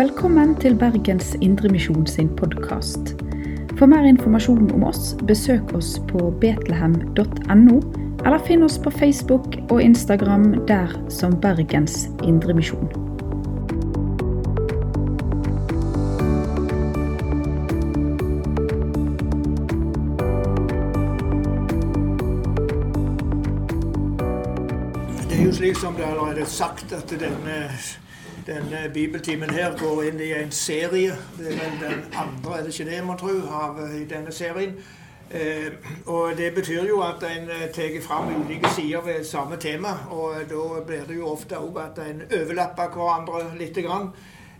Velkommen til Bergens Indremisjon sin podkast. For mer informasjon om oss, besøk oss på betlehem.no, eller finn oss på Facebook og Instagram der som Bergens Indremisjon. Det er jo slik som det allerede er sagt, at denne, denne bibeltimen her går inn i en serie. Det er vel den andre, er det ikke det, man tro, av i denne serien. Eh, og Det betyr jo at en tar fram ulike sider ved samme tema. Og da blir det jo ofte òg at en overlapper hverandre lite grann.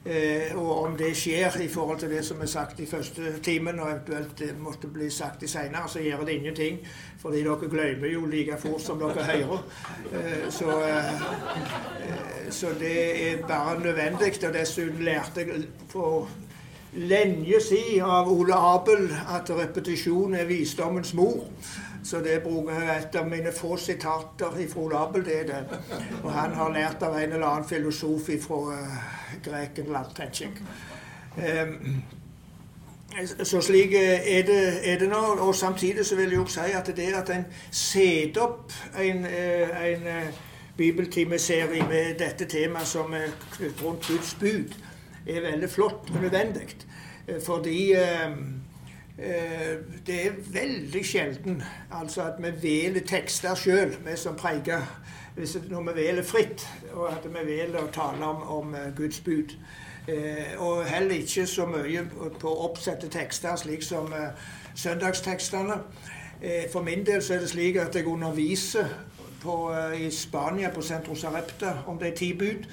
Eh, og om det skjer i forhold til det som er sagt i første timen, og eventuelt det måtte bli sagt i seinere, så gjør det ingenting. Fordi dere glemmer jo like fort som dere hører. Eh, så, eh, så det er bare nødvendig. Og dessuten lærte jeg for lenge siden av Ole Abel at repetisjon er visdommens mor. Så det bruker jeg et av mine få sitater fra Ole Abel. det er det. Og han har lært av en eller annen filosof fra Grekenland, tenker jeg. Um, så slik er det, er det, nå. Og samtidig så vil jeg jo si at det at en setter opp en, en bibeltimeserie med dette temaet som er knyttet rundt Guds bud, er veldig flott og nødvendig. Fordi det er veldig sjelden altså at vi velger tekster sjøl, vi som preker når vi velger fritt, og at vi velger å tale om, om Guds bud. Eh, og heller ikke så mye på oppsette tekster, slik som eh, søndagstekstene. Eh, for min del så er det slik at jeg underviser på, i Spania, på Centro Sarepta, om de ti bud.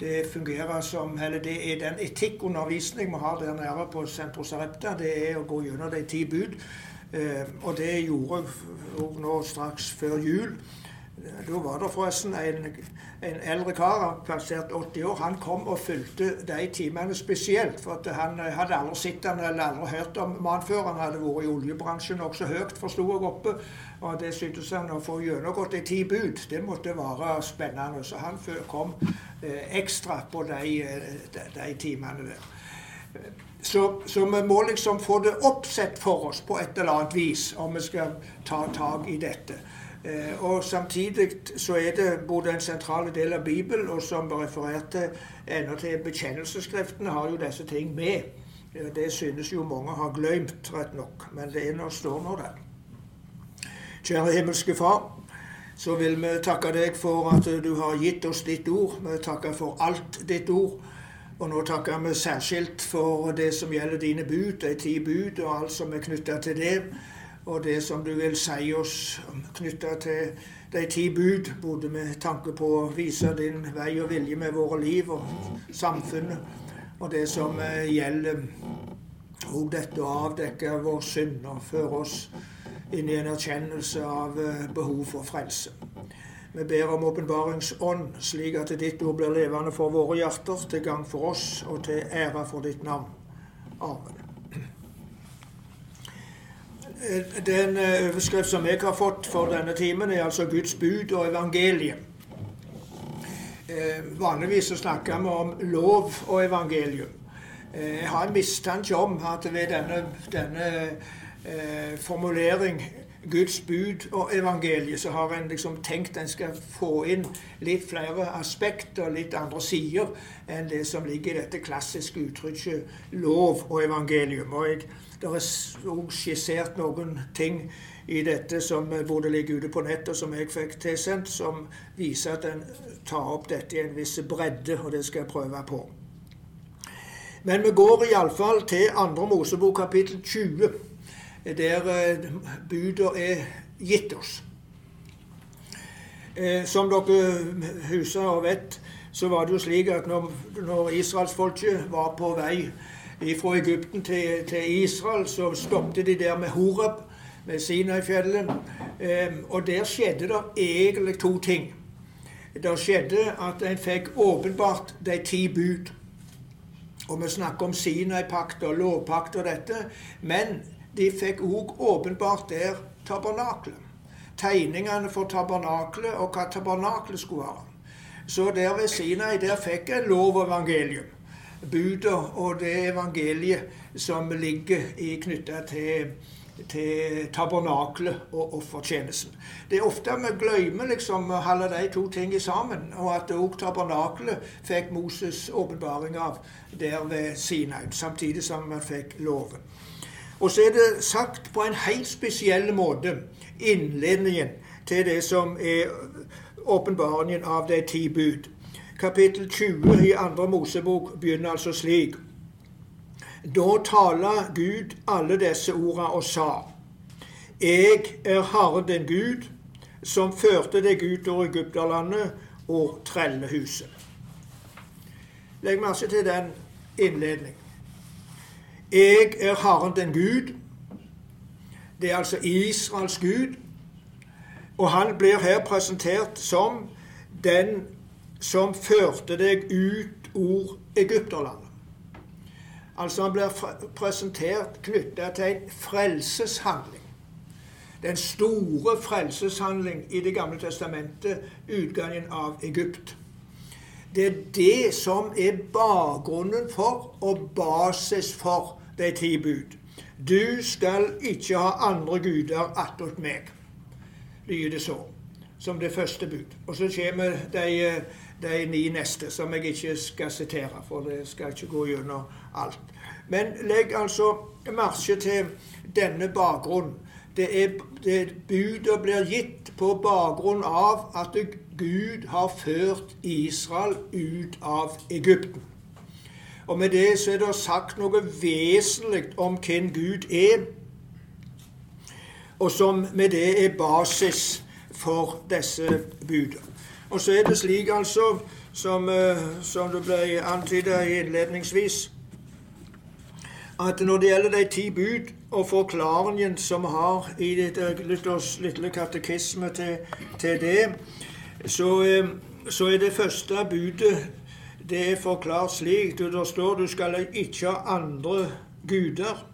Det fungerer som, eller det er den etikkundervisning vi har der nede på Centro Sarepta. Det er å gå gjennom de ti bud. og det gjorde jeg nå straks før jul. Da var det forresten en, en eldre kar, passert 80 år. Han kom og fulgte de timene spesielt. For han hadde aldri sett han eller aldri hørt om mannen før. Han hadde vært i oljebransjen nokså høyt, forsto jeg oppe. Og det syntes han å få gjennomgått de ti bud, det måtte være spennende. Så han kom eh, ekstra på de, de, de timene der. Så, så, vi må liksom få det oppsett for oss på et eller annet vis om vi skal ta tak i dette. Eh, og Samtidig så er det både en sentral del av Bibelen, og som refererte enda til bekjennelsesskriftene, har jo disse ting med. Det synes jo mange har glemt, rett nok, men det er nå står nå der. Kjære himmelske Far, så vil vi takke deg for at du har gitt oss ditt ord. Vi takker for alt ditt ord. Og nå takker vi særskilt for det som gjelder dine bud, de ti bud, og alt som er knytta til det og det som du vil si oss knytta til de ti bud, både med tanke på å vise din vei og vilje med våre liv og samfunnet, og det som eh, gjelder òg dette å avdekke vår synd og føre oss inn i en erkjennelse av eh, behov for frelse. Vi ber om åpenbaringsånd, slik at ditt ord blir levende for våre hjerter, til gang for oss og til ære for ditt navn. Amen. Eh, den eh, overskrift som jeg har fått for denne timen, er altså Guds bud og evangeliet. Eh, vanligvis snakker vi om lov og evangelium. Jeg har en mistanke om at ved denne, denne formulering Guds bud og evangeliet, så har en liksom tenkt en skal få inn litt flere aspekter, litt andre sider, enn det som ligger i dette klassiske uttrykket lov og evangelium. Og jeg det er òg skissert noen ting i dette som både ligger ute på nettet, som jeg fikk tilsendt, som viser at en tar opp dette i en viss bredde, og det skal jeg prøve på. Men vi går iallfall til andre Mosebok kapittel 20, der budet buda er gitt oss. Eh, som dere husker og vet, så var det jo slik at når, når israelsfolket var på vei fra Egypten til, til, Israel, så stoppet de der med Horeb, med Sinai-fjellet. Um, og der skjedde det egentlig to ting. Det skjedde at en fikk åpenbart de ti bud. Og vi snakker om Sinai-pakt og lovpakt og dette. Men de fikk òg åpenbart der tabernaklet. Tegningene for tabernaklet og hva tabernaklet skulle være. Så der ved Sinai der fikk en lov og evangelium. Buda og det evangeliet som ligger knytta til, til tabernaklet og offertjenesten. Det er ofte vi glemmer liksom å holde de to tingene sammen, og at òg tabernaklet fikk Moses åpenbaring av der ved Sinai, samtidig som man fikk loven. Og så er det sagt på en helt spesiell måte innledningen til det som er åpenbaringen av de ti bud. Kapittel 20 i andre Mosebok begynner altså slik. Da taler Gud alle disse orda og sa:" Jeg er Herren din Gud, som førte deg ut over Egypterlandet og trellehuset. Legg merke til den innledningen. Jeg er Herren din Gud. Det er altså Israels Gud. Og han blir her presentert som den som førte deg ut ord Egypterlandet. Altså han blir presentert knytta til en frelseshandling. Den store frelseshandling i Det gamle testamentet, utgangen av Egypt. Det er det som er bakgrunnen for og basis for de ti bud. Du skal ikke ha andre guder attåt meg, lyder det så, som det første bud. Og så kommer de, de ni neste, som jeg ikke skal sitere, for det skal ikke gå gjennom alt. Men legg altså marsje til denne bakgrunnen. Det er, det Budet blir gitt på bakgrunn av at Gud har ført Israel ut av Egypten. Og med det så er det sagt noe vesentlig om hvem Gud er, og som med det er basis for disse budene. Og så er det slik, altså, som, eh, som det ble antyda innledningsvis, at når det gjelder de ti bud og forklaringen som har i Luthers lille katekisme til, til det, så, eh, så er det første budet det er forklart slik. Det står du skal ikke ha andre guder.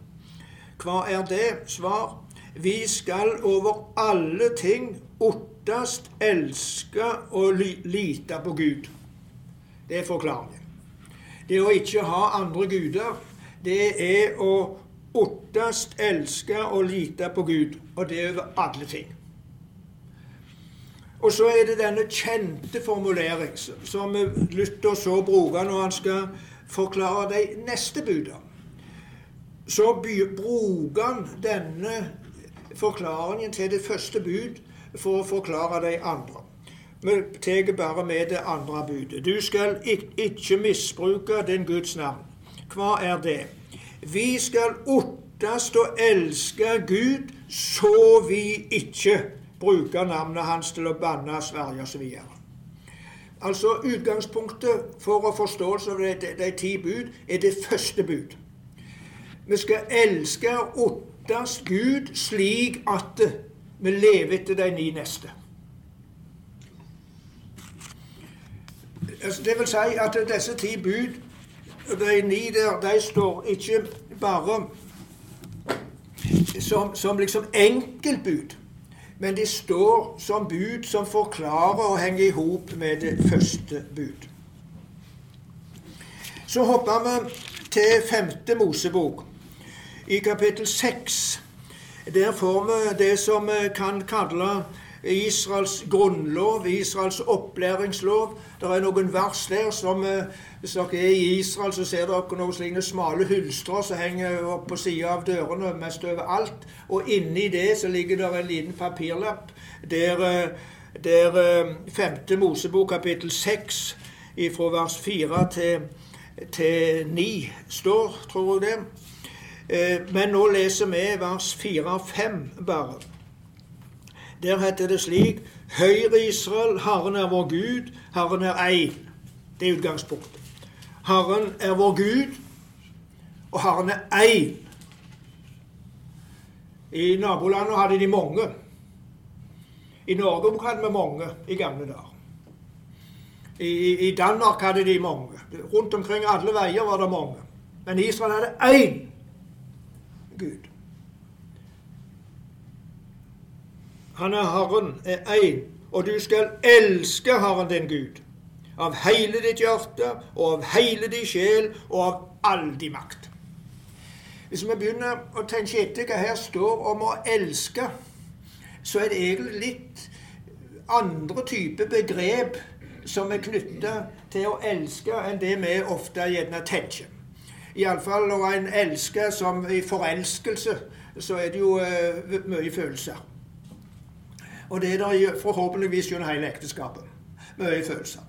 Hva er det? Svar. Vi skal over alle ting ottast elske og lite på Gud. Det er forklaringen. Det å ikke ha andre guder, det er å ottast elske og lite på Gud. Og det er over alle ting. Og så er det denne kjente formulering som Luther så bruker når han skal forklare de neste budene. Så bruker han denne forklaringen til det første bud for å forklare de andre. Vi tar bare med det andre budet. Du skal ikke misbruke din Guds navn. Hva er det? Vi skal ottast og elske Gud så vi ikke bruker navnet hans til å banne, Sverige osv. Altså Utgangspunktet for å forståelse av de, de, de ti bud er det første bud. Vi skal elske og ottast Gud slik at vi lever etter de ni neste. Altså, det vil si at disse ti bud, de ni der, de står ikke bare som, som liksom enkeltbud. Men de står som bud som forklarer og henger i hop med det første bud. Så hopper vi til femte Mosebok. I kapittel seks der får vi det som vi kan kalle Israels grunnlov, Israels opplæringslov. Det er noen vers der som Hvis dere er i Israel, så ser dere noen slike smale hylstre som henger opp på sida av dørene mest overalt. Og inni det så ligger det en liten papirlapp der, der 5. Mosebok kapittel 6 fra vers 4 til, til 9 står, tror jeg det. Eh, men nå leser vi vers 4 og 5 bare. Der heter det slik Høyre Israel, Herren er vår Gud, Herren er én. Det er utgangspunktet. Herren er vår Gud, og Herren er én. I nabolandet hadde de mange. I Norge hadde vi mange i gamle dager. I, I, Danmark hadde de mange. Rundt omkring alle veier var det mange. Men Israel hadde én Gud. Han er Herren, er én. Og du skal elske Herren din Gud av hele ditt hjerte og av hele din sjel og av all din makt. Hvis vi begynner å tenke etter hva her står om å elske, så er det egentlig litt andre typer begrep som er knytta til å elske, enn det vi ofte gjerne tenker. Iallfall når en elsker som i forelskelse, så er det jo uh, mye følelser. Og det er det forhåpentligvis gjennom hele ekteskapet. Mye følelser.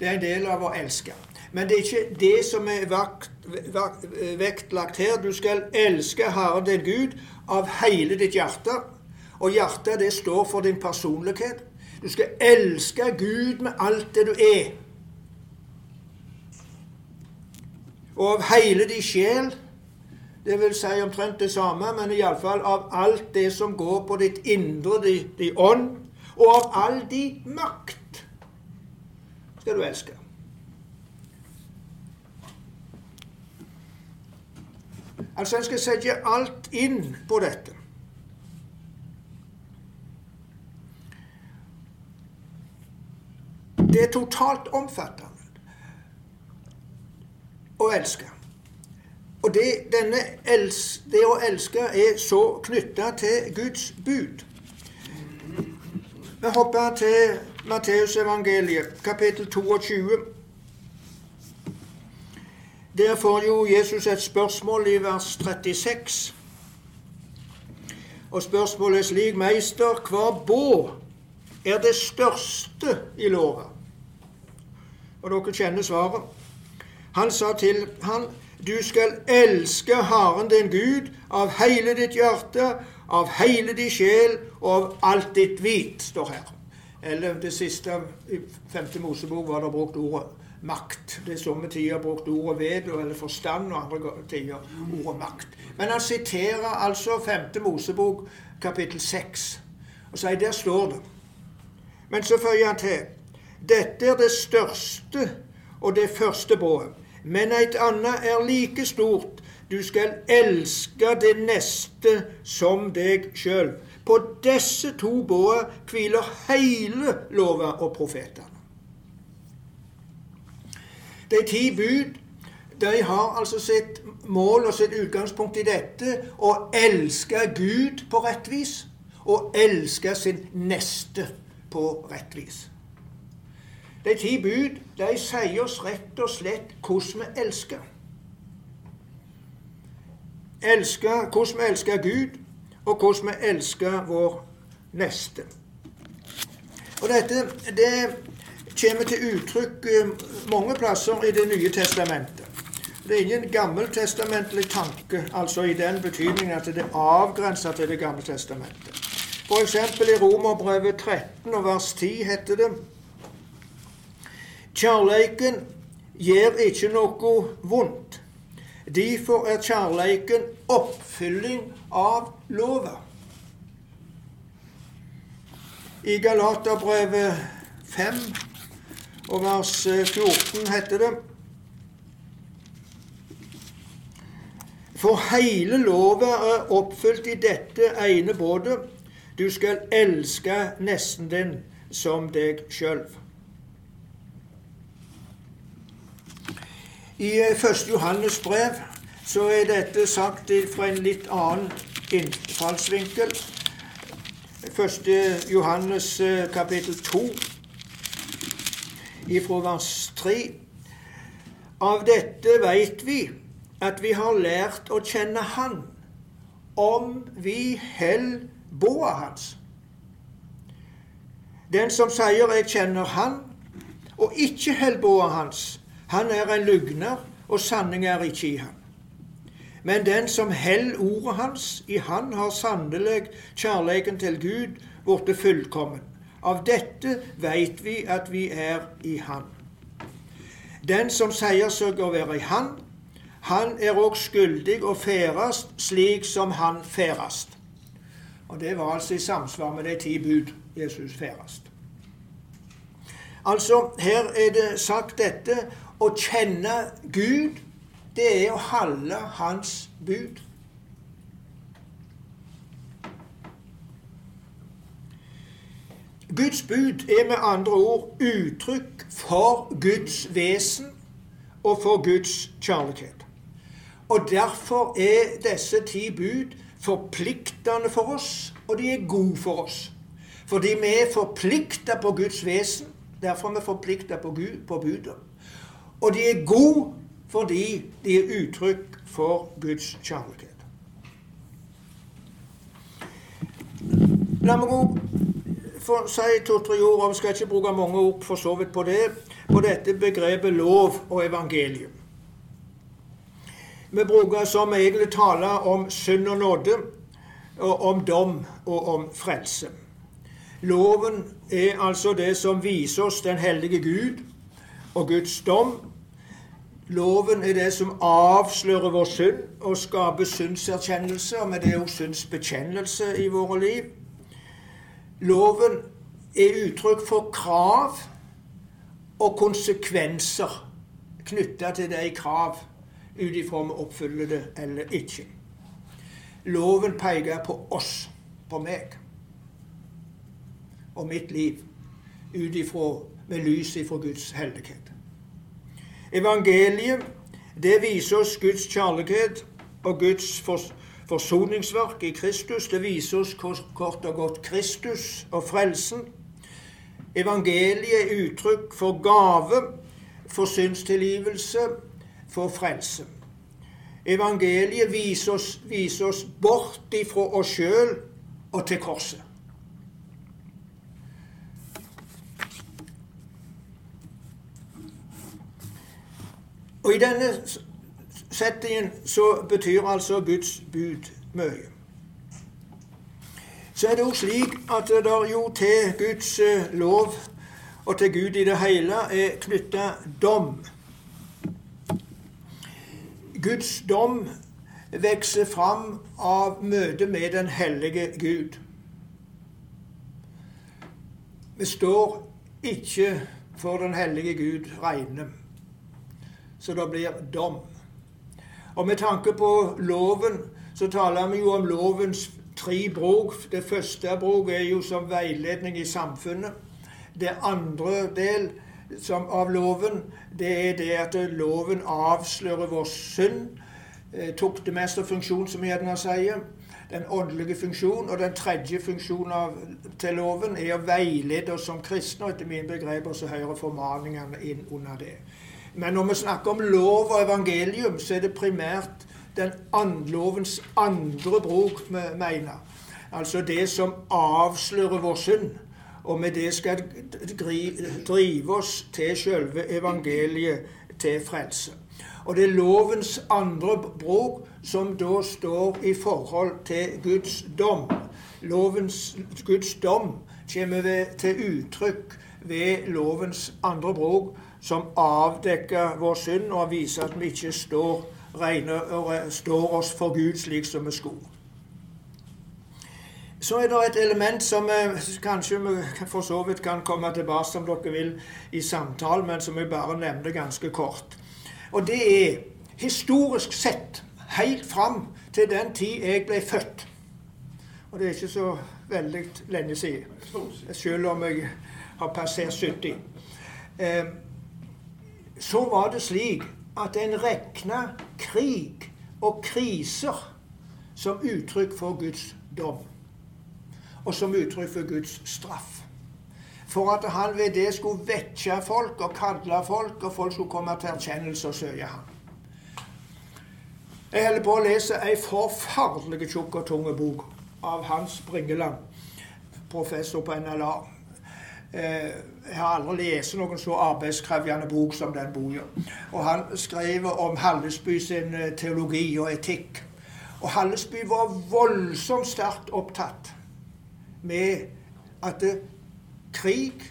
Det er en del av å elske. Men det er ikke det som er vektlagt her. Du skal elske Herren din Gud av hele ditt hjerte. Og hjertet, det står for din personlighet. Du skal elske Gud med alt det du er. Og av hele de sjel. Det vil si omtrent det samme, men iallfall av alt det som går på ditt indre, din, din ånd, og av all din makt skal du elske. Altså, en skal sette alt inn på dette. Det er totalt omfattende å elske. Og det, els, det å elske er så knytta til Guds bud. Vi hopper til Matteusevangeliet, kapittel 22. Der får jo Jesus et spørsmål i vers 36. Og spørsmålet er slik, meister, hva bå er det største i låret? Og dere kjenner svaret. Han sa til han, du skal elske Herren din Gud av hele ditt hjerte, av hele din sjel og av alt ditt hvit, står her. Eller det siste i femte Mosebok var det brukt ordet makt. Det er somme tider brukt ordet ved eller forstand, og andre tider ordet makt. Men han siterer altså femte Mosebok kapittel seks, og sier der står det. Men så føyer han til dette er det største og det første båret. Men et annet er like stort. Du skal elske det neste som deg sjøl. På disse to båda hviler hele lova og profetene. De ti bud de har altså sitt mål og sitt utgangspunkt i dette å elske Gud på rett vis og elske sin neste på rett vis. De ti bud de sier oss rett og slett hvordan vi elsker. elsker hvordan vi elsker Gud, og hvordan vi elsker vår neste. Og Dette det kommer til uttrykk eh, mange plasser i Det nye testamentet. Det er ingen gammeltestamentlig tanke, altså i den betydning at det er avgrensa til Det gamle testamentet. F.eks. i Romerbrevet 13 og vers 10 heter det Kjærleiken gjør ikke noe vondt. Derfor er kjærleiken oppfylling av lova. I Galaterbrevet 5 og vers 14 heter det For hele lova er oppfylt i dette ene bådet. Du skal elske nesten din som deg sjøl. I 1. Eh, Johannes brev så er dette sagt fra en litt annen innfallsvinkel. 1. Johannes eh, kapittel 2, ifra vers 3. Av dette veit vi at vi har lært å kjenne Han, om vi held båa Hans. Den som sier 'jeg kjenner Han', og ikke held båa Hans, han er en lugner, og sanning er ikke i han. Men den som held ordet hans, i han har sannelig kjærleiken til Gud blitt fullkommen. Av dette veit vi at vi er i Han. Den som sier seg å være i Han, han er òg skyldig å ferdast slik som han ferdast. Og det var altså i samsvar med de ti bud Jesus ferdast. Altså, her er det sagt dette å kjenne Gud, det er å holde Hans bud. Guds bud er med andre ord uttrykk for Guds vesen og for Guds kjærlighet. Og derfor er disse ti bud forpliktende for oss, og de er gode for oss. Fordi vi er forplikta på Guds vesen. Derfor er vi forplikta på, Gud, på budet. Og de er gode fordi de er uttrykk for Guds kjærlighet. La meg få si to-tre ord om, skal ikke bruke mange ord for så vidt på det, på dette begrepet lov og evangelium. Vi bruker som egentlig tale om synd og nåde, og om dom og om frelse. Loven er altså det som viser oss den hellige Gud og Guds dom. Loven er det som avslører vår synd og skaper syndserkjennelse, og med det også syndsbekjennelse i våre liv. Loven er uttrykk for krav og konsekvenser knytta til de krav ut ifra om vi oppfyller det eller ikke. Loven peker på oss, på meg og mitt liv ut ifra med lys ifra Guds hellighet. Evangeliet det viser oss Guds kjærlighet og Guds forsoningsverk i Kristus. Det viser oss kort og godt Kristus og frelsen. Evangeliet er uttrykk for gave, for synstilgivelse, for frelse. Evangeliet viser oss, viser oss bort ifra oss sjøl og til korset. Og i denne settingen så betyr altså Guds bud mye. Så er det òg slik at det er jo til Guds eh, lov og til Gud i det hele er knytta dom. Guds dom vokser fram av møtet med den hellige Gud. Vi står ikke for den hellige Gud reine så det blir dom. Og med tanke på loven, så taler vi jo om lovens tre bruk. Det første bruk er jo som veiledning i samfunnet. Det andre del av loven, det er det at loven avslører vår synd. Eh, Tuktemesterfunksjon, som vi gjerne sier. Den åndelige funksjon. Og den tredje funksjonen til loven er å veilede oss som kristne. Og etter mine begreper så hører formaningene inn under det. Men når vi snakker om lov og evangelium, så er det primært den andlovens andre bruk vi mener. Altså det som avslører vår synd. Og med det skal drive oss til selve evangeliet, til frelse. Og det er lovens andre bruk som da står i forhold til Guds dom. Lovens, Guds dom kommer til uttrykk ved lovens andre bruk som avdekker vår synd og viser at vi ikke står, regner, står oss for Gud slik som vi skulle. Så er det et element som kanskje vi for så vidt kan komme tilbake som dere vil i samtalen, men som vi bare nevner ganske kort. Og det er historisk sett helt fram til den tid jeg ble født. Og det er ikke så veldig lenge siden, selv om jeg har passert 70. Så var det slik at en regna krig og kriser som uttrykk for Guds dom. Og som uttrykk for Guds straff. For at han ved det skulle vekke folk og kalle folk, og folk skulle komme til erkjennelse og søke ham. Jeg holder på å lese ei forferdelig tjukk og tung bok av Hans Bringeland, professor på NLA. Eh, jeg har aldri lest noen så arbeidskrevende bok som den boka. Og han skrev om Hallesby sin eh, teologi og etikk. Og Hallesby var voldsomt sterkt opptatt med at det, krig,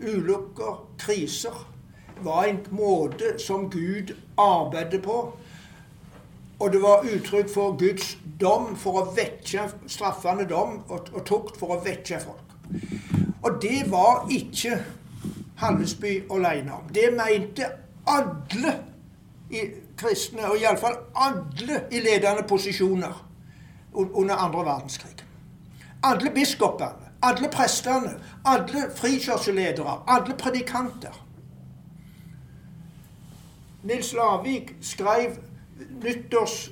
ulykker, kriser var en måte som Gud arbeidet på. Og det var uttrykk for Guds dom for å vekke straffende dom og, og tukt for å vekke folk. Og det var ikke Hallesby alene om. Det mente alle i kristne, og iallfall alle i ledende posisjoner under andre verdenskrig. Alle biskopene, alle prestene, alle frikirkeledere, alle predikanter. Nils Lavik skrev nyttårs,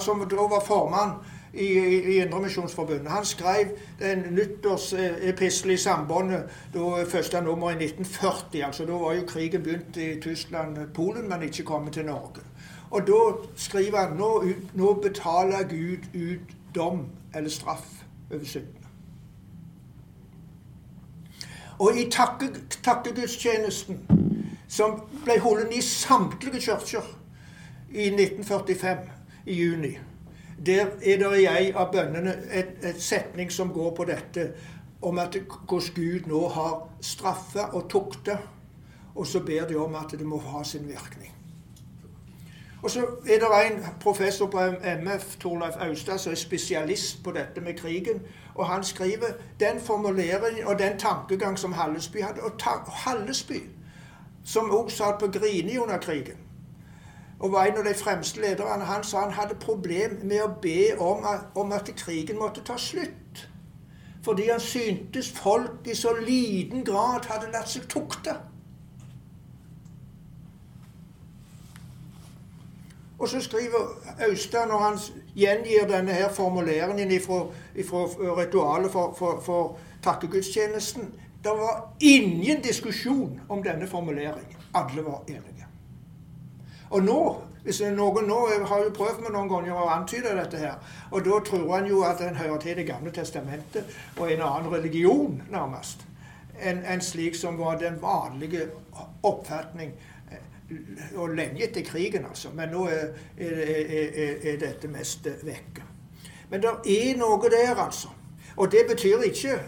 som da var formann i, i Indremisjonsforbundet. Han skrev den nyttårsepistel i Sambåndet, da første nummer i 1940. altså Da var jo krigen begynt i Tyskland-Polen, men ikke kommet til Norge. Og da skriver han nå, nå betaler Gud ut dom eller straff over syndene. Og i takke, takkegudstjenesten, som ble holdt i samtlige kirker i 1945, i juni, der er det i ei av bønnene et, et setning som går på dette om at hvordan Gud nå har straffa og tukta, og så ber de om at det må ha sin virkning. Og så er det en professor på MF, Torleif Austad, som er spesialist på dette med krigen. Og han skriver den formuleringen og den tankegang som Hallesby hadde. Og Hallesby, som også satt på Grini under krigen, og var en av de fremste lederne, han sa han hadde problem med å be om at, om at krigen måtte ta slutt. Fordi han syntes folk i så liten grad hadde latt seg tukte. Og så skriver Austad, når han gjengir denne her formuleringen fra ritualet for, for, for takkegudstjenesten Det var ingen diskusjon om denne formuleringen. Alle var enige. Og nå, hvis noen nå har jo prøvd med noen ganger å antyde dette her, og da tror han jo at en hører til Det gamle testamentet og en annen religion, nærmest, enn en slik som var den vanlige oppfatning og lenge etter krigen, altså. Men nå er, er, er, er dette mest vekke. Men det er noe der, altså. Og det betyr ikke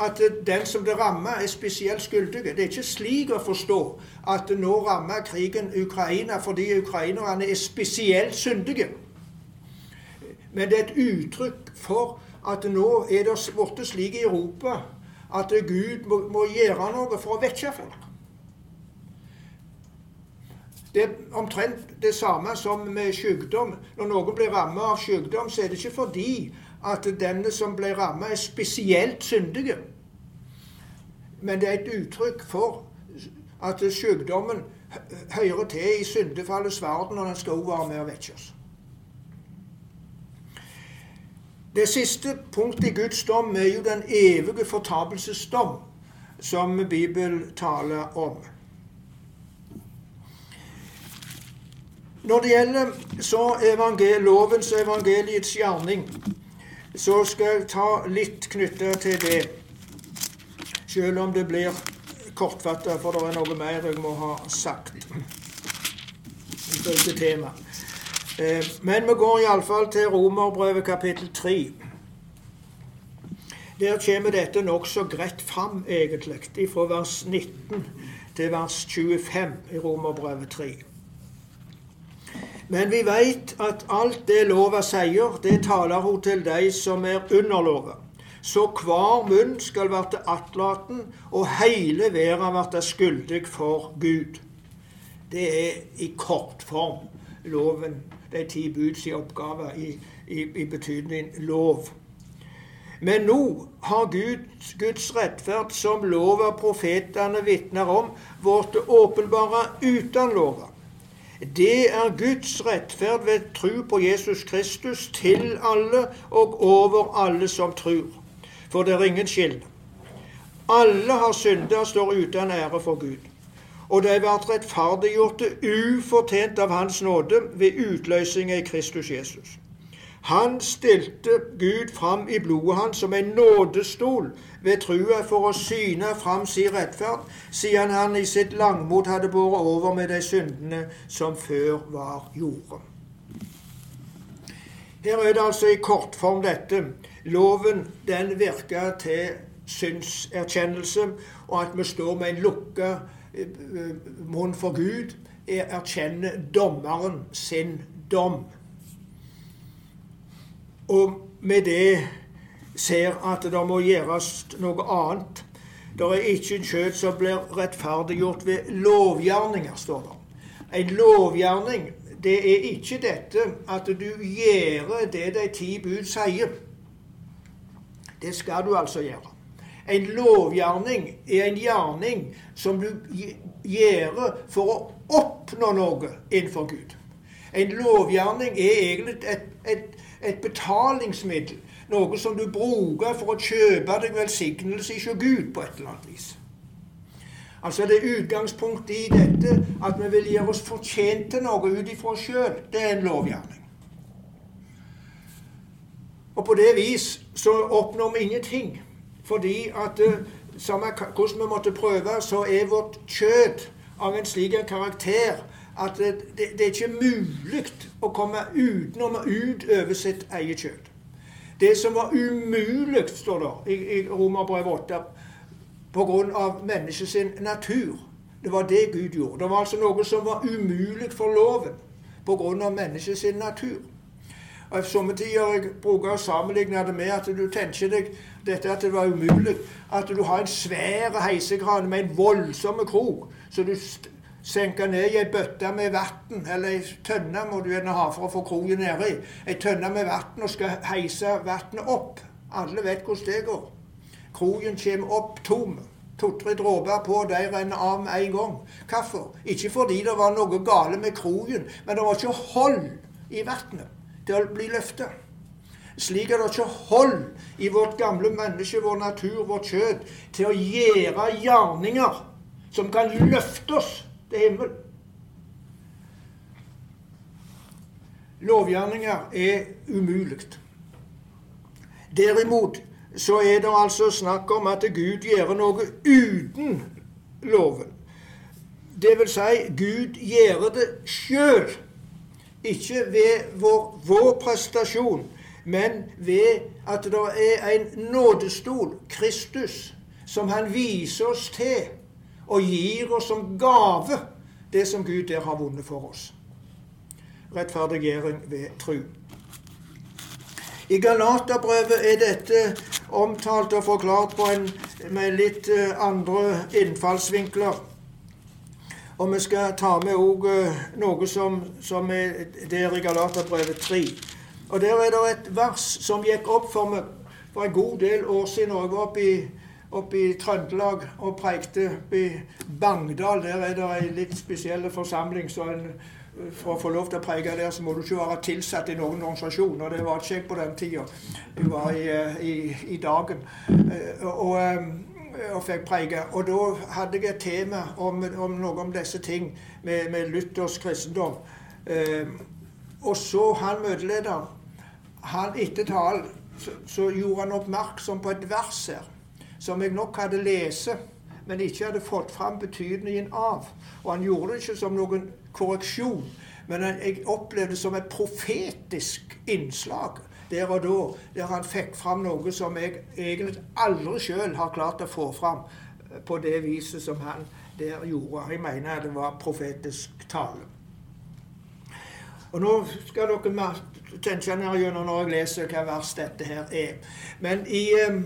at den som det rammer, er spesielt skyldig. Det er ikke slik å forstå at nå rammer krigen Ukraina fordi ukrainerne er spesielt syndige. Men det er et uttrykk for at nå er det blitt slik i Europa at Gud må, må gjøre noe for å vekke folk. Det er omtrent det samme som med sykdom. Når noen blir rammet av sykdom, så er det ikke fordi at denne som ble rammet, er spesielt syndige. Men det er et uttrykk for at sykdommen hører til i syndefallets verden, og den skal også være med og vekke oss. Det siste punktet i Guds dom er jo den evige fortapelsesdom, som Bibelen taler om. Når det gjelder så evangel lovens og evangeliets gjerning, så skal jeg ta litt knytta til det. Selv om det blir kortfatta, for det er noe mer jeg må ha sagt ifølge temaet. Eh, men vi går iallfall til Romerbrevet kapittel 3. Der kommer dette nokså greit fram, egentlig, fra vers 19 til vers 25 i Romerbrevet 3. Men vi veit at alt det lova sier, det taler hun til de som er under lova. Så hver munn skal verte attlaten, og hele verda verte skyldig for Gud. Det er i kortform loven, de ti buds oppgave i, i, i betydning lov. Men nå har Guds, Guds rettferd, som lova profetene vitner om, blitt åpenbara uten lova. Det er Guds rettferd ved tro på Jesus Kristus til alle og over alle som tror. For det er ingen skille. Alle har synda og står uten ære for Gud. Og de ble rettferdiggjorte ufortjent av Hans nåde ved utløsninga i Kristus Jesus. Han stilte Gud fram i blodet hans som en nådestol ved trua for å syne fram sin rettferd, siden han i sitt langmot hadde båret over med de syndene som før var gjorde. Her er det altså i kortform dette. Loven den virker til synserkjennelse, og at vi står med en lukka eh, munn for Gud, erkjenner dommeren sin dom og med det ser at det må gjøres noe annet. Det er ikke en kjøtt som blir rettferdiggjort ved lovgjerninger, står det. En lovgjerning, det er ikke dette at du gjør det de ti bud sier. Det skal du altså gjøre. En lovgjerning er en gjerning som du gjør for å oppnå noe innenfor Gud. En lovgjerning er egentlig et, et, et betalingsmiddel. Noe som du bruker for å kjøpe deg velsignelse hos Gud på et eller annet vis. Altså Det er utgangspunktet i dette at vi vil gjøre oss fortjent til noe ut ifra oss sjøl. Det er en lovgjerning. Og på det vis så oppnår vi ingenting. Fordi at eh, samme hvordan vi måtte prøve, så er vårt kjøtt av en slik karakter at det, det, er ikke mulig å komme utenom å utøve sitt eget kjøtt. Det som var umulig, står det i, i Romerbrevet 8, pga. menneskets natur. Det var det Gud gjorde. Det var altså noe som var umulig for loven pga. menneskets natur. Og Somme tider jeg bruker å sammenligne det med at du tenker deg dette at det var umulig. At du har en svær heisekran med en voldsom krok, så du senker ned i ei bøtte med vann, eller ei tønne må du gjerne ha for å få kroken nedi. Ei tønne med vann og skal heise vannet opp. Alle vet hvordan det går. Kroken kommer opp tom. To-tre dråper på, de renner av med en gang. Hvorfor? Ikke fordi det var noe gale med kroken, men det var ikke hold i vannet til å bli løfta. Slik er det ikke hold i vårt gamle menneske, vår natur, vårt kjøtt, til å gjøre gjerninger som kan løfte oss til himmel. Lovgjerninger er umulig. Derimot så er det altså snakk om at Gud gjør noe uten loven. Det vil si, Gud gjør det sjøl. Ikke ved vår, vår, prestasjon, men ved at det er en nådestol, Kristus, som han viser oss til og gir oss som gave det som Gud der har vunnet for oss. Rettferdiggjøring ved tru. I Galaterbrevet er dette omtalt og forklart en, med litt eh, andre innfallsvinkler. Og vi skal ta med eh, noe som, som, er der i Galaterbrevet 3. Og Der er det et vers som gikk opp for meg for en god del år siden. Og jeg var oppe i, oppe i Trøndelag og preikte i Bangdal. Der er det ei litt spesiell forsamling. så en for å få lov til å prege der, så må du ikke være tilsatt i noen organisasjon. Og det var ikke jeg på den tida. Jeg var i, eh, i, i dagen eh, og, eh, og fikk prege. Og da hadde jeg et tema om, om noe om disse ting med, med Luthers kristendom. Og så han møtelederen, han etter talen, så, så gjorde han oppmerksom på et vers her som jeg nok hadde lest men ikke hadde fått fram betydningen av. Og han gjorde det ikke som noen korreksjon, men jeg opplevde det som et profetisk innslag der og da, der han fikk fram noe som jeg egentlig aldri sjøl har klart å få fram eh, på det viset som han der gjorde. Jeg mener det var profetisk tale. Og Nå skal dere tenke gjennom når jeg leser hva vers dette her er. Men i um,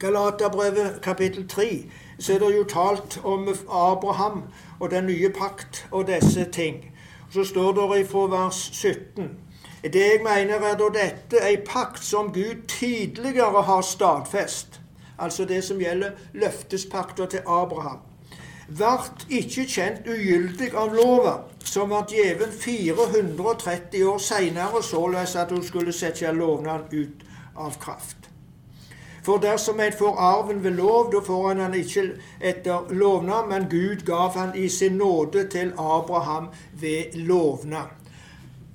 Galaterbrevet kapittel 3 så er det jo talt om Abraham og den nye pakt og disse ting. Så står det fra vers 17 Det jeg mener, er da dette ei pakt som Gud tidligere har stadfest. Altså det som gjelder løftespakta til Abraham. Vart ikke kjent ugyldig av lova, som var gjeven 430 år seinere, såleis at hun skulle sette lovnaden ut av kraft. For dersom en får arven ved lov, da får han han ikke etter lovnad, men Gud gav han i sin nåde til Abraham ved lovnad.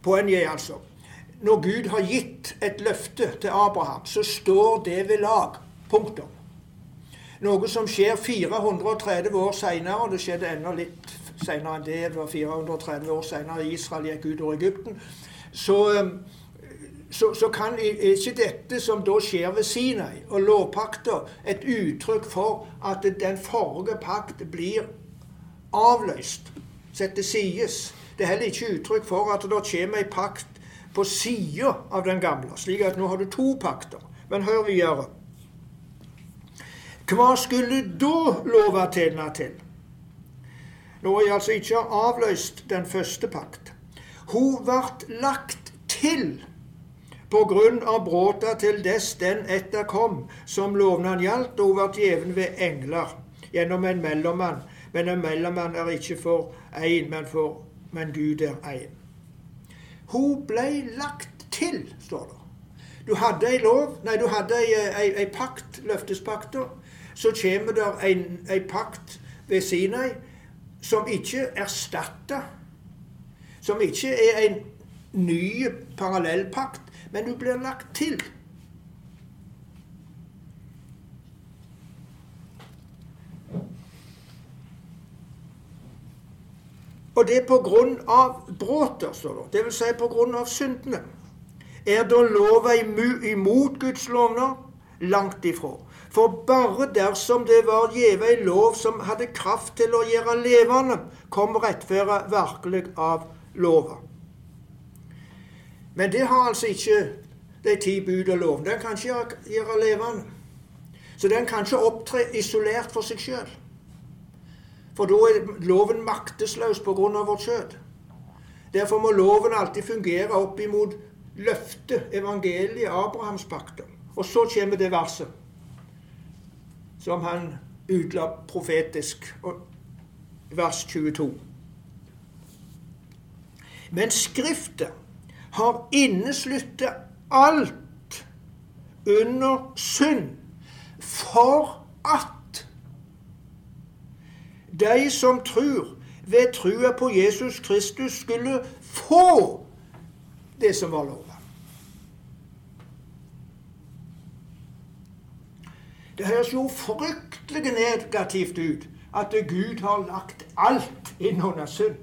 Poenget er altså når Gud har gitt et løfte til Abraham, så står det ved lag. Punktum. Noe som skjer 430 år seinere, og det skjedde enda litt seinere enn det. Det var 430 år seinere Israel gikk ut av Egypten. Så så, så, kan ikke dette som da skjer ved Sinai og lovpakta, et uttrykk for at den forrige pakt blir avløst, satt til sides. Det er heller ikke uttrykk for at det kommer en pakt på sida av den gamle, slik at nå har du to pakter. Men hør videre. Hva skulle da lova tjene til? Nå er altså ikke avløst den første pakt. Hun ble lagt til på grunn av bråta til dess den etter kom, som lovnaden gjaldt, og hun ble gjeven ved engler gjennom en mellommann. Men en mellommann er ikke for én, men, for, men Gud er én. Hun ble lagt til, står det. Du hadde ei lov, nei, du hadde ei, ei, ei pakt, løftespakter. Så kommer det en, ei pakt ved Sinai som ikke erstatter Som ikke er en ny parallellpakt, men du blir lagt til. Og det er på grunn av bråter, står det. Dvs. Si på grunn av syndene. Er da lova imot Guds lovner? Langt ifra. For bare dersom det var gjeve ei lov som hadde kraft til å gjøre levende, kom rettferda virkelig av lova. Men det har altså ikke de ti bud og loven. Den kan ikke gjøre levende. Så den kan ikke opptre isolert for seg sjøl. For da er loven maktesløs pga. vårt kjød. Derfor må loven alltid fungere opp imot løftet, evangeliet, Abrahamspakta. Og så kommer det verset som han utla profetisk, vers 22. Men Skriftet har innesluttet alt under synd, for at de som tror ved trua på Jesus Kristus, skulle få det som var lova. Det høres jo fryktelig negativt ut at Gud har lagt alt inn under synd.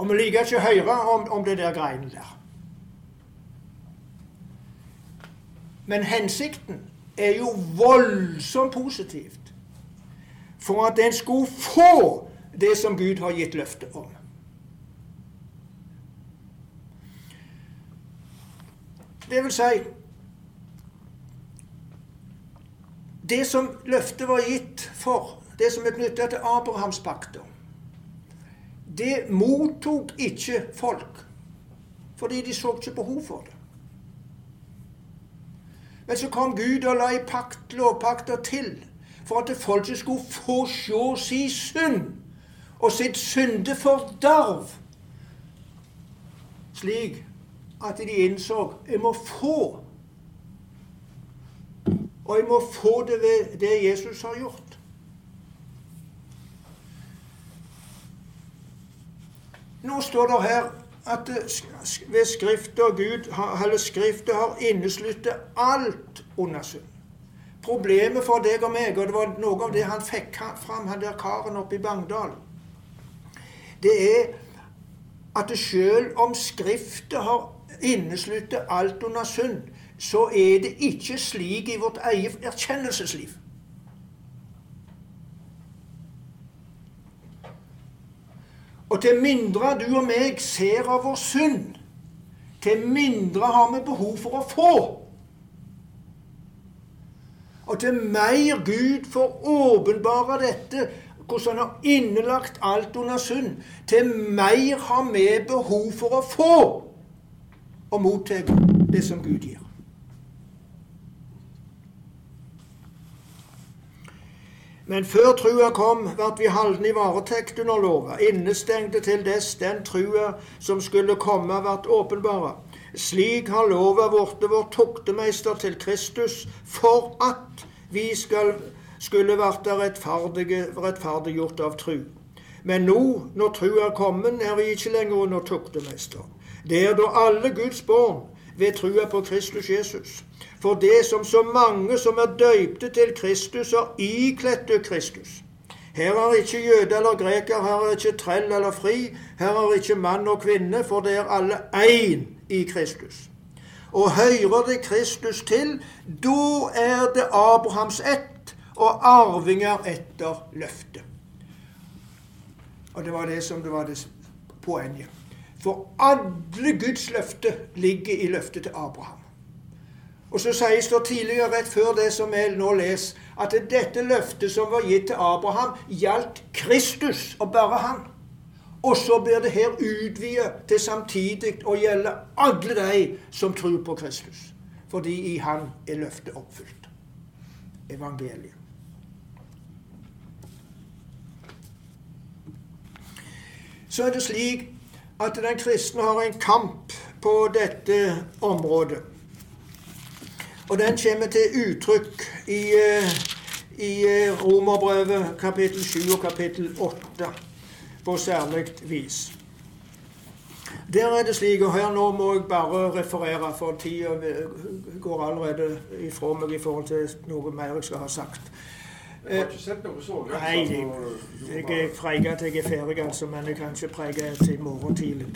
Og vi liker ikke å høre om, om det der greiene der. Men hensikten er jo voldsomt positivt. For at en skulle få det som Gud har gitt løfte om. Det vil si Det som løftet var gitt for, det som er knytta til Abrahamspakta, det mottok ikke folk fordi de så ikke behov for det. Men så kom Gud og la i pakt, lovpakter til for at folket skulle få se sin synd og sitt syndefordarv, slik at de innså jeg må få. Og jeg må få det ved det Jesus har gjort. Nå står det her at ved Skriftet og Gud, eller Skriftet har innesluttet alt under synd. Problemet for deg og meg, og det var noe av det han fikk fram, han der karen oppe i Bangdal, det er at sjøl om Skriftet har innesluttet alt under synd, så er det ikke slik i vårt eget erkjennelsesliv. Og til mindre du og meg ser av vår synd, til mindre har vi behov for å få. Og til mer Gud får åpenbare dette, hvordan han har innelagt alt under synd, til mer har vi behov for å få og motta det som Gud gir. Men før trua kom, ble vi halden i varetekt under lova, innestengte til dess den trua som skulle komme, ble åpenbara. Slik har lova blitt vår tuktemeister til Kristus, for at vi skal, skulle bli rettferdiggjort av tru. Men nå, når trua er kommet, er vi ikke lenger under tuktemeister. Det er da alle Guds barn ved trua på Kristus Jesus. For det som så mange som er døypte til Kristus, har ikledte Kristus. Her er ikke jøde eller greker, her er ikke trell eller fri, her er ikke mann og kvinne, for det er alle én i Kristus. Og hører det Kristus til, da er det Abrahams ett og arvinger etter løftet. Og det var det som det var det poenget. For alle Guds løfter ligger i løftet til Abraham. Og så sies det tidligere, rett før det som vi nå leser, at dette løftet som var gitt til Abraham, gjaldt Kristus og bare han. Og så blir det her utvidet til samtidig å gjelde alle de som tror på Kristus. Fordi i Han er løftet oppfylt. Evangeliet. Så er det slik at den kristne har en kamp på dette området. Og den kommer til uttrykk i, eh, i eh, Romerbrevet kapittel 7 og kapittel 8 på særlig vis. Der er det slik, og her nå må jeg bare referere, for tida går allerede ifra meg i forhold til noe mer jeg skal ha sagt. Jeg har ikke sett noe så Nei, jeg, jeg er preget at jeg er ferdig, altså, men jeg kan ikke prege til i morgen tidlig.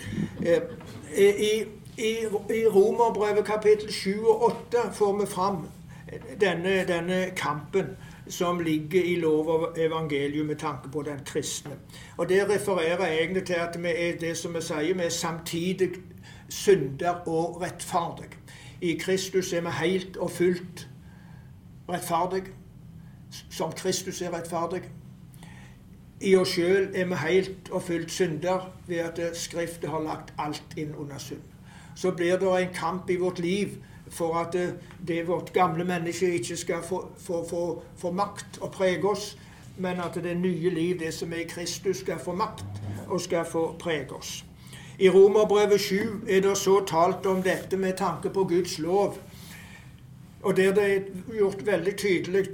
I, i, i Romerbrevet kapittel 7 og 8 får vi fram denne, denne kampen som ligger i lov og evangelium med tanke på den kristne. Og Det refererer egentlig til at vi er det som vi sier, vi er samtidig synder og rettferdig. I Kristus er vi helt og fullt rettferdig, som Kristus er rettferdig. I oss sjøl er vi helt og fullt synder ved at Skriftet har lagt alt inn under synd. Så blir det en kamp i vårt liv for at det, det vårt gamle menneske ikke skal få, få, få, få, makt og prege oss, men at det nye liv, det som er i Kristus, skal få makt og skal få prege oss. I Romerbrevet 7 er det så talt om dette med tanke på Guds lov. Og der det er gjort veldig tydelig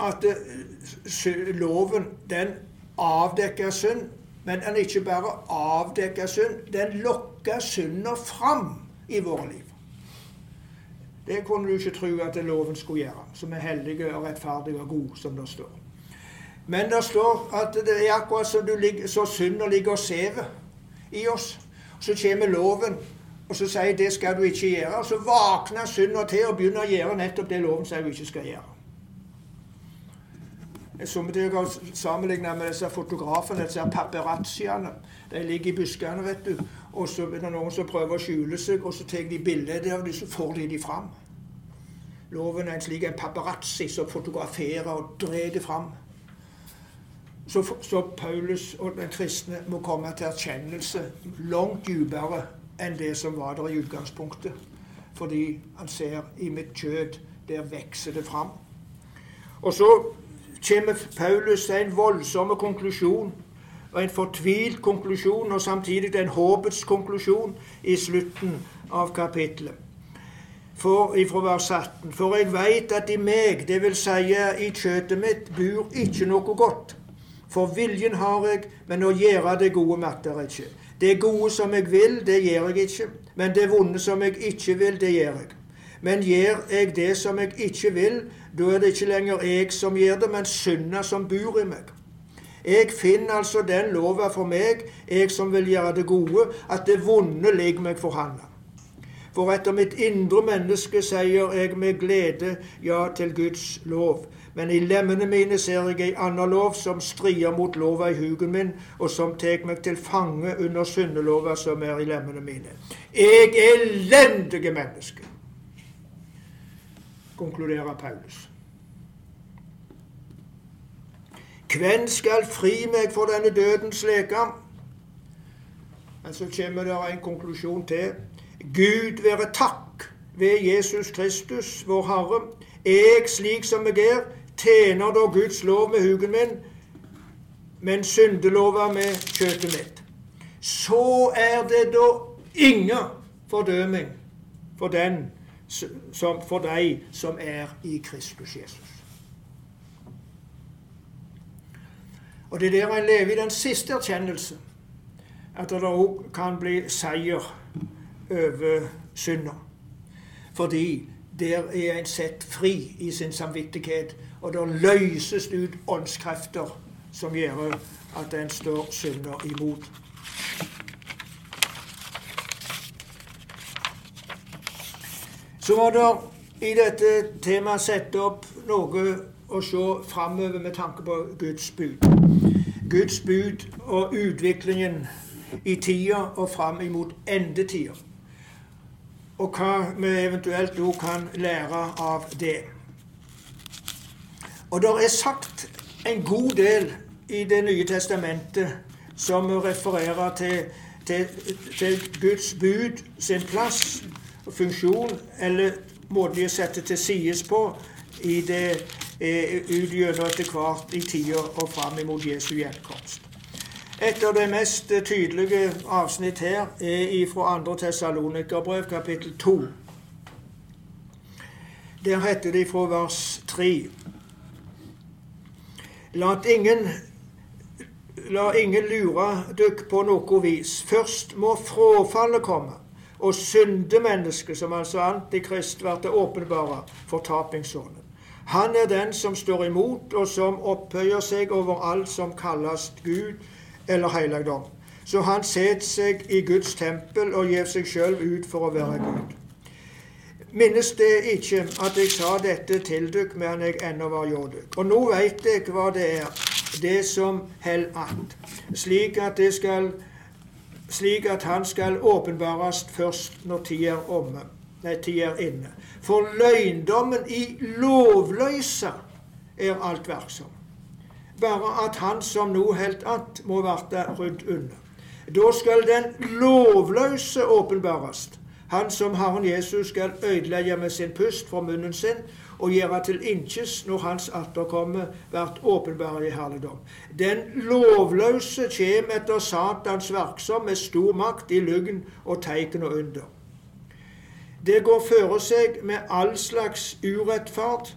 at eh, loven den avdekker synd, men den ikke bare avdekker synd, den lokker synder fram i våre liv. Det kunne du ikke tro at loven skulle gjøre, som er hellige og rettferdige og gode, som det står. Men det står at det er akkurat som så synder ligger og sever i oss. Så kommer loven, og så sier 'det skal du ikke gjøre'. Og så våkner synda til og begynner å gjøre nettopp det loven sier du ikke skal gjøre. Som jeg har sammenligna med disse fotografene, disse paparazziene. De ligger i buskene, vet du. Og så er det noen som prøver å skjule seg, og så tar de bilde av dem, så får de dem fram. Loven er en slik en paparazzi som fotograferer og drar fram. Så, så, Paulus og den kristne må komme til erkjennelse langt dypere enn det som var der i utgangspunktet. Fordi han ser i mitt kjød, der vokser det fram. Og så kommer Paulus til en voldsom konklusjon, og en fortvilt konklusjon, og samtidig en håpets konklusjon i slutten av kapittelet. For, ifra vers 18. For jeg veit at i meg, det vil si i kjøttet mitt, bur ikke noe godt. For viljen har jeg, men å gjøre det gode makter jeg ikke. Det gode som jeg vil, det gjør jeg ikke. Men det vonde som jeg ikke vil, det gjør jeg. Men gjør jeg det som jeg ikke vil, da er det ikke lenger jeg som gjør det, men synda som bor i meg. Jeg finner altså den lova for meg, jeg som vil gjøre det gode, at det vonde ligger meg for handa. For etter mitt indre menneske sier jeg med glede ja til Guds lov. Men i lemmene mine ser jeg ei anna lov som strider mot lova i hugen min, og som tar meg til fange under syndelova som er i lemmene mine. Jeg elendige menneske konkluderer Paulus. Hvem skal fri meg for denne dødens leke? Men så kommer det en konklusjon til. Gud være takk ved Jesus Kristus, vår Herre. Jeg, slik som jeg er, tjener da Guds lov med hugen min, men syndelova med kjøttet mitt. Så er det da ingen fordøming for den som for de som er i Kristus Jesus. Og Det er der en lever i den siste erkjennelse, at det òg kan bli seier over synda. Fordi der er en sett fri i sin samvittighet, og det løses ut åndskrefter som gjør at en står synda imot. Så var det i dette temaet satt opp noe å se framover med tanke på Guds bud. Guds bud og utviklingen i tida og fram imot endetida. Og hva vi eventuelt nå kan lære av det. Og det er sagt en god del i Det nye testamentet som refererer til, til, til Guds bud sin plass og funksjon, eller måten de er satt til sides på i det ut gjennom etter hvert i tida og fram imot Jesu gjenkomst. Et av de mest tydelige avsnitt her er fra 2. Tessalonikerbrev, kapittel 2. Der heter det fra vers 3 La ingen, la ingen lure dykk på noe vis. Først må frafallet komme, og syndemennesket, som altså antikrist, blir åpenbare fortapingssonen. Han er den som står imot, og som opphøyer seg over alt som kalles Gud eller helligdom. Så han setter seg i Guds tempel og gir seg sjøl ut for å være Gud. Minnes det ikke at jeg sa dette til dere mens jeg ennå var hjå dere. Og nå veit jeg hva det er, det som held att, slik at det skal slik at han skal åpenbares først når tida er omme. Nei, tida er inne. For løgndommen i lovløysa er alt verksom bare at han som nå helt att, må verte rydd unna. Da skal den lovløse åpenbares, han som Herren Jesus skal ødelegge med sin pust fra munnen sin og gjøre til inkjes når hans atterkomme blir åpenbar i herligdom. Den lovløse kjem etter Satans verksom med stor makt i lugn og teiken og under. Det går føre seg med all slags urettferd,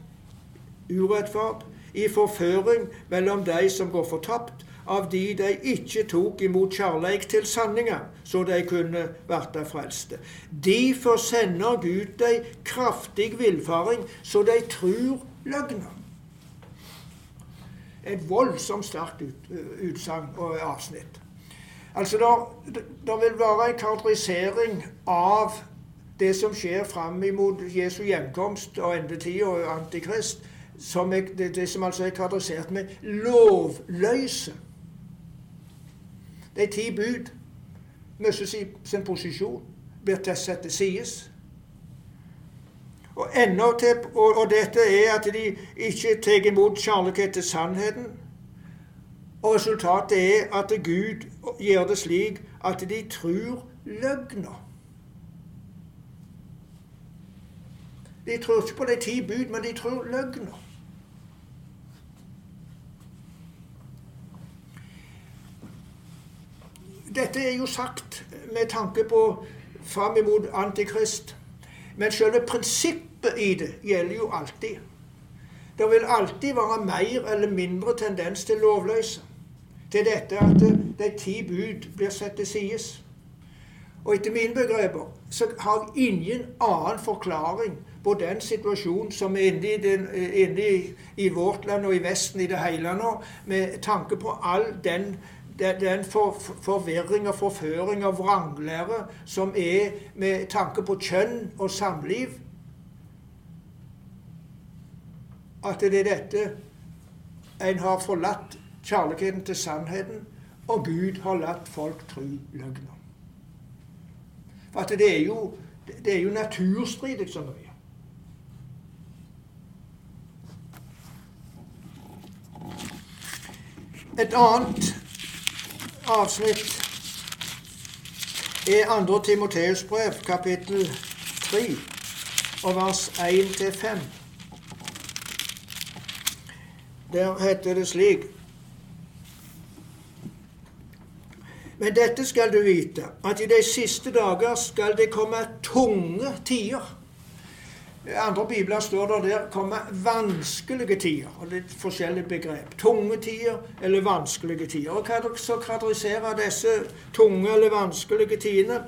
urettferd i forføring mellom de som går fortapt, av de de ikke tok imot kjærleik til sanninga, så de kunne verta frelste. Derfor sender Gud dem kraftig villfaring, så de trur løgna. Et voldsomt sterkt ut, utsagn og avsnitt. Altså, Det vil være en karakterisering av det som skjer fram imot Jesu hjemkomst og endetid og Antikrist, som er, det, det, som altså er karakterisert med lovløse. De ti bud mister sin, sin posisjon, blir satt til side. Og, til, og, og, dette er at de ikke tar imot kjærlighet til sannheten. Og resultatet er at Gud gjør det slik at de tror løgna. De tror ikke på de ti bud, men de tror løgna. Dette er jo sagt med tanke på fram imot Antikrist. Men selve prinsippet i det gjelder jo alltid. Det vil alltid være mer eller mindre tendens til lovløse. Til dette at de ti bud blir satt til side. Og etter mine begreper så har jeg ingen annen forklaring på den situasjonen som er inne, i, den, inne i, i, vårt land og i Vesten i det hele nå, med tanke på all den den, den for, forvirring og forføring av vranglære som er med tanke på kjønn og samliv. At det er dette en har forlatt kjærligheten til sannheten, og Gud har latt folk tro løgner. For at det er jo, det er jo naturstridig mye. Et annet avsnitt er 2. Timoteus brev, kapittel 3, og vers 1-5. Der heter det slik Men dette skal du vite, at i de siste dager skal det komme tunge tider andre bibler står det der kommer vanskelige tider. og Litt forskjellige begrep. Tunge tider eller vanskelige tider. Og Hva så karakteriserer disse tunge eller vanskelige tidene?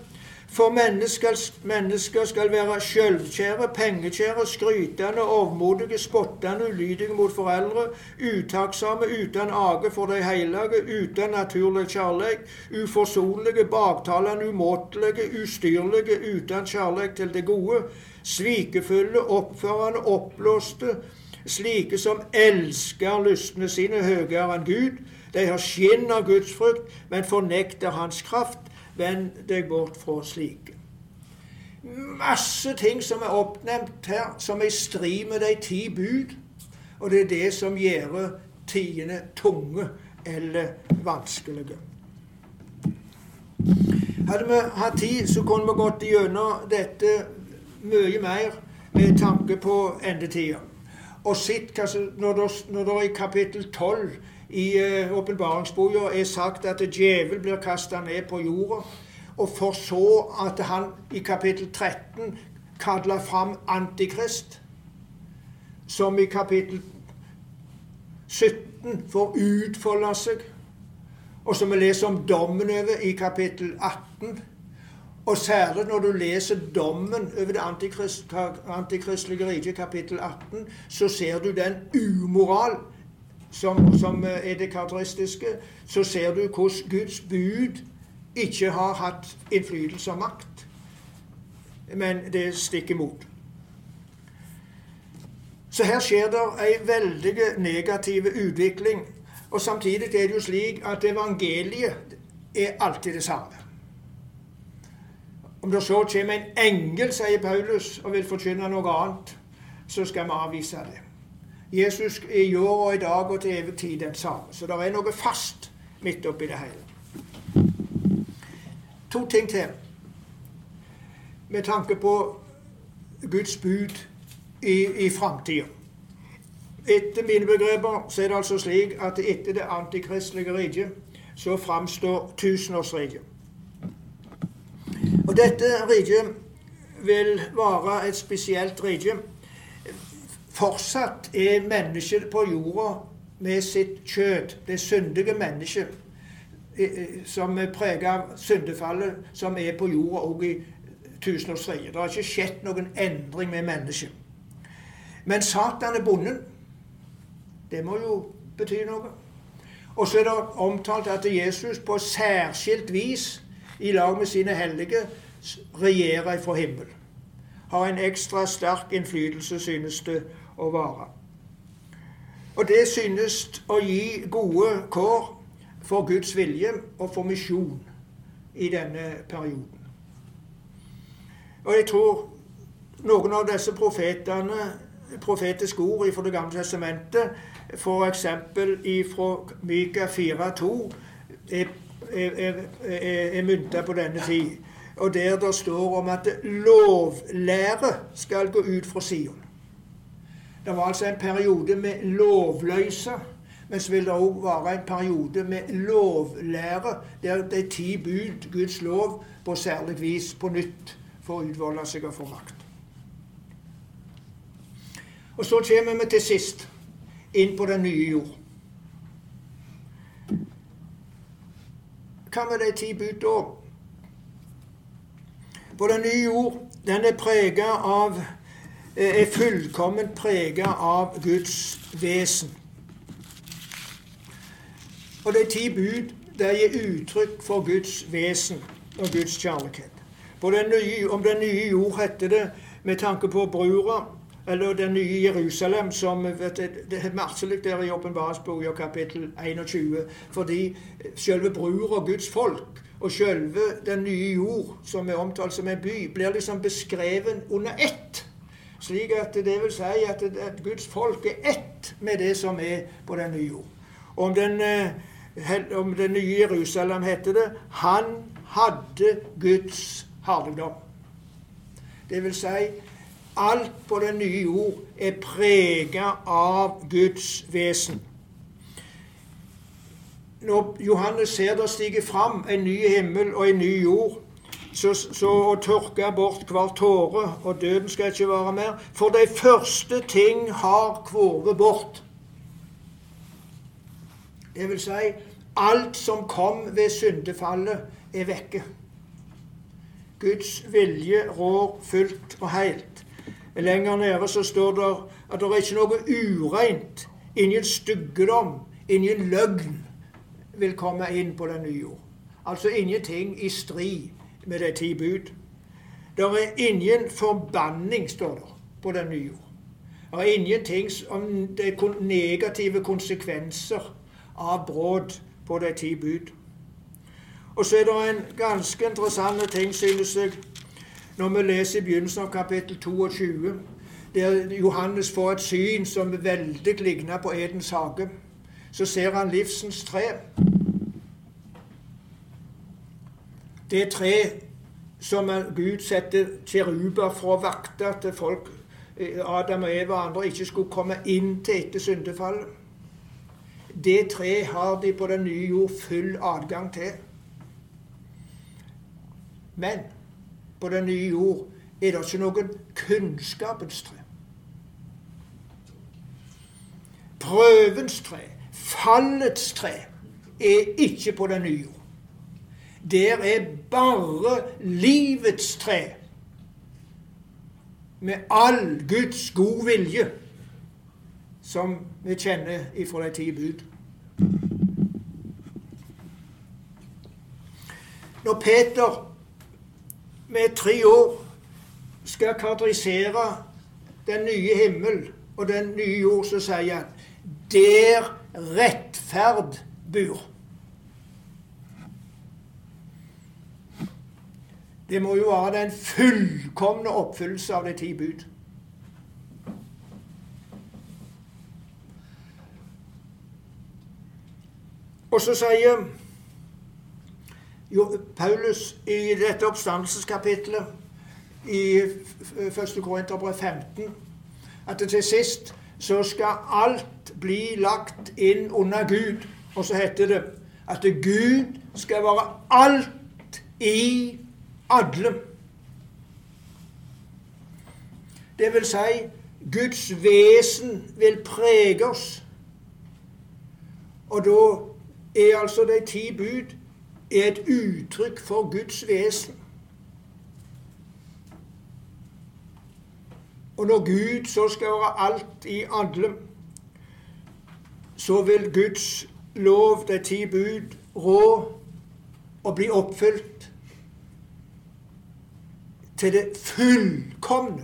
For mennesker, mennesker skal være sjølvkjære, pengekjære, skrytende, overmodige, spottende, ulydige mot foreldre, utakksomme, uten age for de hellige, uten naturlig kjærlighet, uforsonlige, baktalende, umåtelige, ustyrlige, uten kjærlighet til det gode, svikefulle, oppførende, oppblåste, slike som elsker lystne sine høyere enn Gud. De har skinn av Guds frukt, men fornekter Hans kraft. Vend deg bort fra slike. Masse ting som er oppnevnt her, som er i strid med de ti bud. Og det er det som gjør tidene tunge eller vanskelige. Hadde vi hatt tid, så kunne vi gått gjennom dette mye mer med tanke på endetida. Og sitt, når, det- i kapittel 12 i åpenbaringsboka uh, er sagt at djevel blir kasta ned på jorda, og for så at han i kapittel 13 kaller fram Antikrist, som i kapittel 17 får utfolde seg, og som vi leser om dommen over i kapittel 18. Og særlig når du leser dommen over det antikrist, antikristelige riket, kapittel 18, så ser du den umoral som, som er det karakteristiske. Så ser du hvordan Guds bud ikke har hatt innflytelse og makt, men det stikker imot. Så her skjer det ei veldig negativ utvikling. Og samtidig er det jo slik at evangeliet er alltid det samme. Om det så kommer en engel, sier Paulus, og vil forkynne noe annet, så skal vi avvise det. Jesus i år og i dag og til evig tid den samme. Så det er noe fast midt oppi det hele. To ting til med tanke på Guds bud i, i framtida. Etter mine begreper så er det altså slik at etter det antikristelige riket så framstår tusenårsriket. Og dette riket vil være et spesielt rike. Fortsatt er mennesket på jorda med sitt kjød, det syndige mennesket, som er preget av syndefallet, som er på jorda òg i tusenårsriket. Det har ikke skjedd noen endring med mennesket. Men Satan er bonden. Det må jo bety noe. Og så er det omtalt at Jesus på særskilt vis i lag med sine hellige regjerer fra himmel. Har en ekstra sterk innflytelse, synes det å være. Og det synes å gi gode kår for Guds vilje og for misjon i denne perioden. Og jeg tror noen av disse profetene, profetiske ord fra Det gamle testamentet, f.eks. fra Myka 4,2, er, er, mynta på denne tid. Og der det står om at lovlære skal gå ut fra Sion. Det var altså en periode med lovløse. Men så vil det òg være en periode med lovlære, der de ti bud, Guds lov, på særlig vis på nytt får utvolde seg og få makt. Og så kommer vi til sist inn på den nye jord. Hva med de ti da? På den nye jord, den er prega av er fullkomment prega av Guds vesen. Og de ti bud der gir uttrykk for Guds vesen og Guds kjærlighet. Den nye, om den nye jord heter det med tanke på brura, eller den nye Jerusalem, som vet, Det er merkelig der i Åpenbaringsboka kapittel 21, fordi selve brura, Guds folk, og selve den nye jord, som er omtalt som en by, blir liksom beskrevet under ett. Slik at det vil si at, at Guds folk er ett med det som er på den nye jord. Om den, om den nye Jerusalem heter det 'Han hadde Guds herligdom'. Det vil si alt på den nye jord er prega av Guds vesen. Når Johannes ser det stige fram en ny himmel og en ny jord, så, så å tørke bort hver tåre, og døden skal ikke være mer. For de første ting har kvorvet bort. Det vil si, alt som kom ved syndefallet, er vekke. Guds vilje rår fullt og helt. Lenger nede så står det at det er ikke noe ureint, ingen styggedom, ingen løgn vil komme inn på den nye jord. Altså ingenting i strid med de ti bud. Det er ingen forbanning, står det, på den nye jord. Det er ingenting om de negative konsekvenser av brudd på de ti bud. Og så er det en ganske interessant ting, synes jeg, når vi leser i begynnelsen av kapittel 22, der Johannes får et syn som veldig ligner på Edens hage. Så ser han livsens tre. Det tre som Gud setter kiruber for å vakte at folk, eh, Adam og Eva og andre ikke skulle komme inn til etter syndefallet. Det tre har de på den nye jord full adgang til. Men på den nye jord er det ikke noen kunnskapens tre. Prøvens tre, fallets tre, er ikke på den nye jord. Der er bare livets tre. Med all Guds god vilje, som vi kjenner ifra de ti bud. Når Peter med tre år skal karakterisere den nye himmel og den nye jord, så sier han der rettferd bor. Det må jo være den fullkomne oppfyllelse av de ti bud. Og så sier Paulus i dette oppstandelseskapitlet i 1. Korinterbrev 15 at til sist så skal alt bli lagt inn under Gud. Og så heter det at Gud skal være alt i alle. Det vil si, Guds vesen vil prege oss. Og da er altså de ti bud et uttrykk for Guds vesen. Og når Gud så skal være alt i alle, så vil Guds lov, de ti bud, rå og bli oppfylt til det fullkomne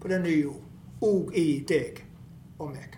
på den nye jord, og i deg og meg.